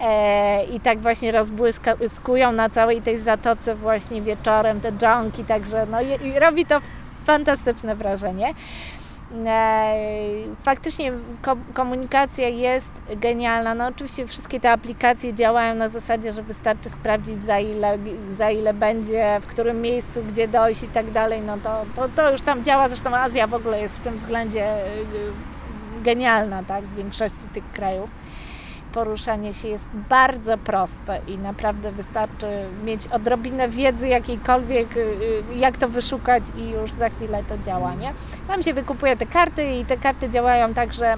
e, i tak właśnie rozbłyskują na całej tej zatoce właśnie wieczorem te dżonki, także no i robi to fantastyczne wrażenie. Faktycznie komunikacja jest genialna. No oczywiście wszystkie te aplikacje działają na zasadzie, że wystarczy sprawdzić za ile, za ile będzie, w którym miejscu, gdzie dojść i tak dalej. No to, to, to już tam działa. Zresztą Azja w ogóle jest w tym względzie y, genialna, tak, w większości tych krajów poruszanie się jest bardzo proste i naprawdę wystarczy mieć odrobinę wiedzy jakiejkolwiek, y, y, jak to wyszukać i już za chwilę to działa, nie? Tam się wykupuje te karty i te karty działają tak, że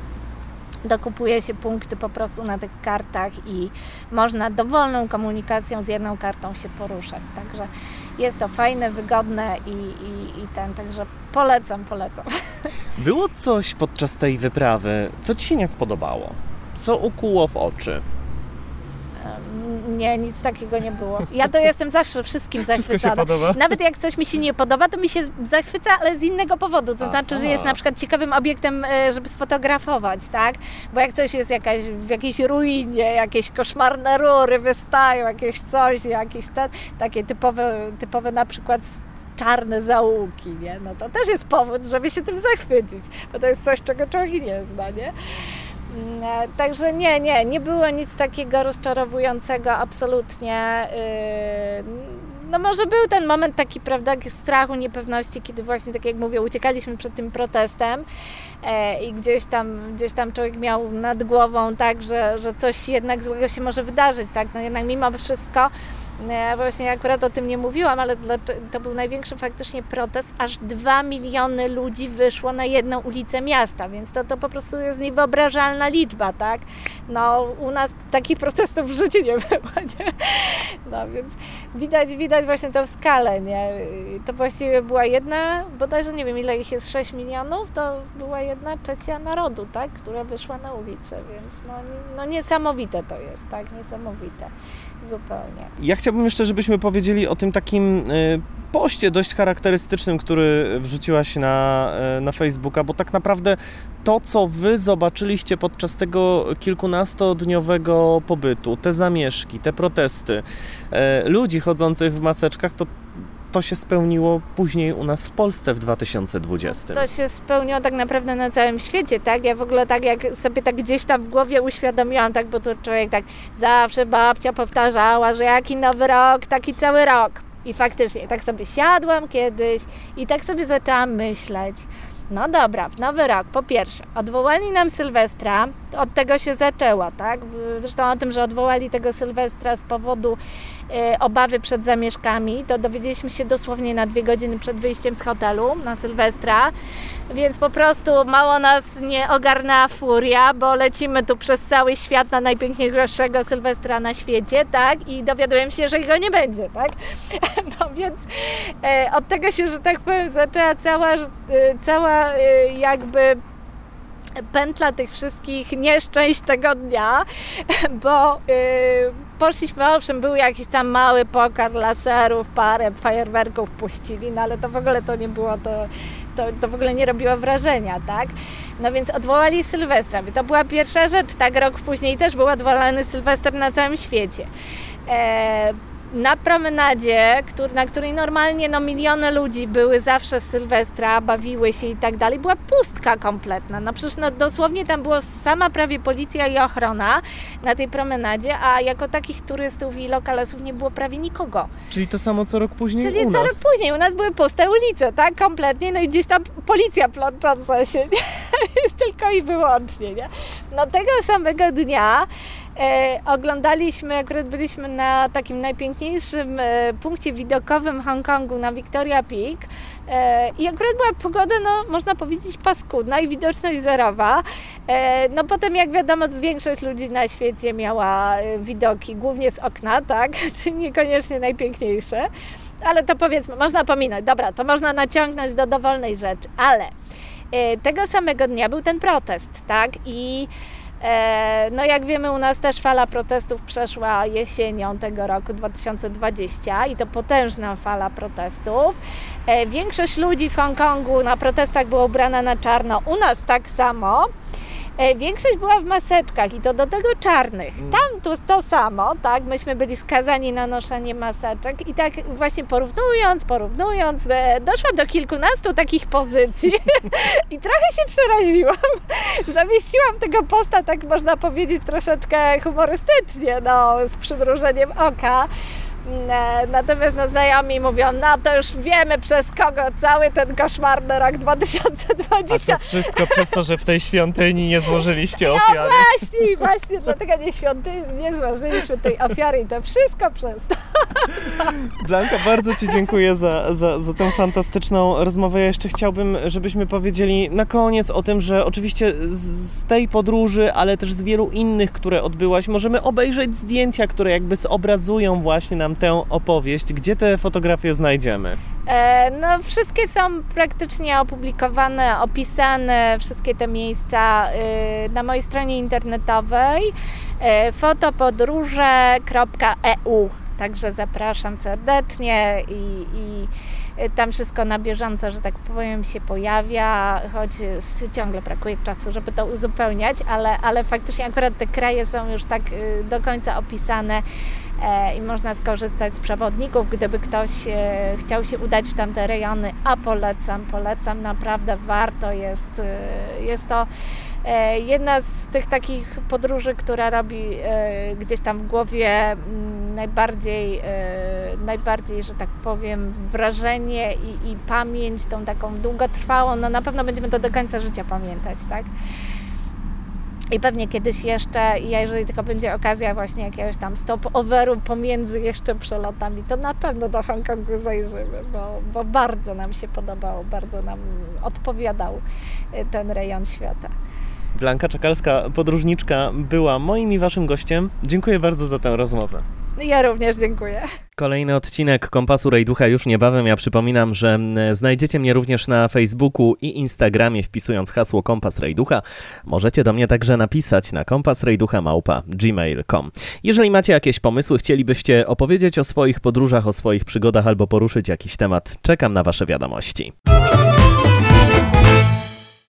dokupuje się punkty po prostu na tych kartach i można dowolną komunikacją z jedną kartą się poruszać. Także jest to fajne, wygodne i, i, i ten, także polecam, polecam. [LAUGHS] Było coś podczas tej wyprawy, co Ci się nie spodobało? Co ukuło w oczy? Nie, nic takiego nie było. Ja to jestem zawsze wszystkim zachwycona. Wszystko się podoba? Nawet jak coś mi się nie podoba, to mi się zachwyca, ale z innego powodu. To znaczy, że jest na przykład ciekawym obiektem, e, żeby sfotografować, tak? Bo jak coś jest jakaś, w jakiejś ruinie, jakieś koszmarne rury wystają, jakieś coś, jakieś te, takie typowe, typowe na przykład czarne zaułki, nie? No to też jest powód, żeby się tym zachwycić, bo to jest coś, czego człowiek nie zna, nie? Mm, e, także nie, nie, nie było nic takiego rozczarowującego, absolutnie. Y, no może był ten moment taki, prawda, strachu, niepewności, kiedy właśnie, tak jak mówię, uciekaliśmy przed tym protestem e, i gdzieś tam, gdzieś tam człowiek miał nad głową tak, że, że coś jednak złego się może wydarzyć, tak, no jednak mimo wszystko ja właśnie akurat o tym nie mówiłam, ale to był największy faktycznie protest. Aż 2 miliony ludzi wyszło na jedną ulicę miasta, więc to, to po prostu jest niewyobrażalna liczba, tak? No u nas takich protestów w życiu nie było, [LAUGHS] nie? No więc widać, widać właśnie tę skalę, nie? To właściwie była jedna, bodajże nie wiem ile ich jest, 6 milionów, to była jedna trzecia narodu, tak? Która wyszła na ulicę, więc no, no niesamowite to jest, tak? Niesamowite zupełnie. Ja chciałbym jeszcze, żebyśmy powiedzieli o tym takim y, poście dość charakterystycznym, który wrzuciłaś na, y, na Facebooka, bo tak naprawdę to, co wy zobaczyliście podczas tego kilkunastodniowego pobytu, te zamieszki, te protesty, y, ludzi chodzących w maseczkach, to to się spełniło później u nas w Polsce w 2020. To się spełniło tak naprawdę na całym świecie, tak? Ja w ogóle tak jak sobie tak gdzieś tam w głowie uświadomiłam, tak, bo to człowiek tak zawsze babcia powtarzała, że jaki nowy rok, taki cały rok. I faktycznie tak sobie siadłam kiedyś i tak sobie zaczęłam myśleć. No dobra, w nowy rok, po pierwsze, odwołali nam Sylwestra, od tego się zaczęło, tak? Zresztą o tym, że odwołali tego Sylwestra z powodu y, obawy przed zamieszkami, to dowiedzieliśmy się dosłownie na dwie godziny przed wyjściem z hotelu na Sylwestra, więc po prostu mało nas nie ogarnęła furia, bo lecimy tu przez cały świat na najpiękniejszego Sylwestra na świecie, tak? I dowiadujemy się, że go nie będzie, tak? [LAUGHS] No więc y, od tego się, że tak powiem, zaczęła cała, y, cała jakby pętla tych wszystkich nieszczęść tego dnia, [LAUGHS] bo yy, poszliśmy, owszem, był jakiś tam mały pokar laserów, parę fajerwerków puścili, no ale to w ogóle to nie było, to, to, to w ogóle nie robiło wrażenia, tak? No więc odwołali Sylwestra. To była pierwsza rzecz, tak? Rok później też był odwołany Sylwester na całym świecie. E, na promenadzie, który, na której normalnie no, miliony ludzi były zawsze Sylwestra, bawiły się i tak dalej, była pustka kompletna. No przecież no, dosłownie tam było sama prawie policja i ochrona na tej promenadzie, a jako takich turystów i lokalesów nie było prawie nikogo. Czyli to samo co rok później Czyli u co nas. rok później u nas były puste ulice, tak? Kompletnie, no i gdzieś tam policja plącząca się, [LAUGHS] nie? tylko i wyłącznie, nie? No tego samego dnia e, oglądaliśmy, akurat byliśmy na takim najpiękniejszym e, punkcie widokowym Hongkongu na Victoria Peak e, i akurat była pogoda, no można powiedzieć paskudna i widoczność zerowa. No potem jak wiadomo większość ludzi na świecie miała widoki głównie z okna, tak? [LAUGHS] Czyli niekoniecznie najpiękniejsze. Ale to powiedzmy, można pominąć. Dobra, to można naciągnąć do dowolnej rzeczy, ale tego samego dnia był ten protest, tak? I no jak wiemy, u nas też fala protestów przeszła jesienią tego roku 2020 i to potężna fala protestów. E, większość ludzi w Hongkongu na protestach była ubrana na czarno, u nas tak samo. E, Większość była w maseczkach i to do tego czarnych. Tam to, to samo, tak? Myśmy byli skazani na noszenie maseczek i tak właśnie porównując, porównując, e, doszłam do kilkunastu takich pozycji [LAUGHS] i trochę się przeraziłam. [LAUGHS] Zamieściłam tego posta, tak można powiedzieć, troszeczkę humorystycznie, no, z przymrużeniem oka. E, Natomiast no, znajomi mówią, no to już wiemy przez kogo cały ten koszmarny rok A 2020 to wszystko przez to, że w tej świątyni nie złożyliście no ofiary. właśnie, właśnie, dlatego nie świątyni, nie złożyliśmy tej ofiary i to wszystko przez to. Blanka, bardzo Ci dziękuję za, za, za tę fantastyczną rozmowę. Ja jeszcze chciałbym, żebyśmy powiedzieli na koniec o tym, że oczywiście z tej podróży, ale też z wielu innych, które odbyłaś, możemy obejrzeć zdjęcia, które jakby zobrazują właśnie nam tę opowieść. Gdzie te fotografie znajdziemy? E, No, wszystkie są praktycznie opublikowane, opisane, wszystkie te miejsca y, na mojej stronie internetowej y, fotopodróże.eu. Także zapraszam serdecznie i, i tam wszystko na bieżąco, że tak powiem, się pojawia, choć ciągle brakuje czasu, żeby to uzupełniać, ale, ale faktycznie akurat te kraje są już tak y, do końca opisane i można skorzystać z przewodników, gdyby ktoś e, chciał się udać w tamte rejony, a polecam, polecam, naprawdę warto jest, e, jest to e, jedna z tych takich podróży, która robi e, gdzieś tam w głowie mm, najbardziej, e, najbardziej, że tak powiem, wrażenie i, i pamięć, tą taką długotrwałą, no na pewno będziemy to do końca życia pamiętać, tak? I pewnie kiedyś jeszcze, jeżeli tylko będzie okazja właśnie jakiegoś tam stop-overu pomiędzy jeszcze przelotami, to na pewno do Hongkongu zajrzymy, bo, bo bardzo nam się podobało, bardzo nam odpowiadał y, ten rejon świata. Blanka Czakalska, podróżniczka, była moim i Waszym gościem. Dziękuję bardzo za tę rozmowę. Ja również dziękuję. Kolejny odcinek Kompasu Rejducha już niebawem. Ja przypominam, że znajdziecie mnie również na Facebooku i Instagramie wpisując hasło Kompas Rejducha. Możecie do mnie także napisać na kompasrejducha@gmail.com. Jeżeli macie jakieś pomysły, chcielibyście opowiedzieć o swoich podróżach, o swoich przygodach albo poruszyć jakiś temat, czekam na Wasze wiadomości.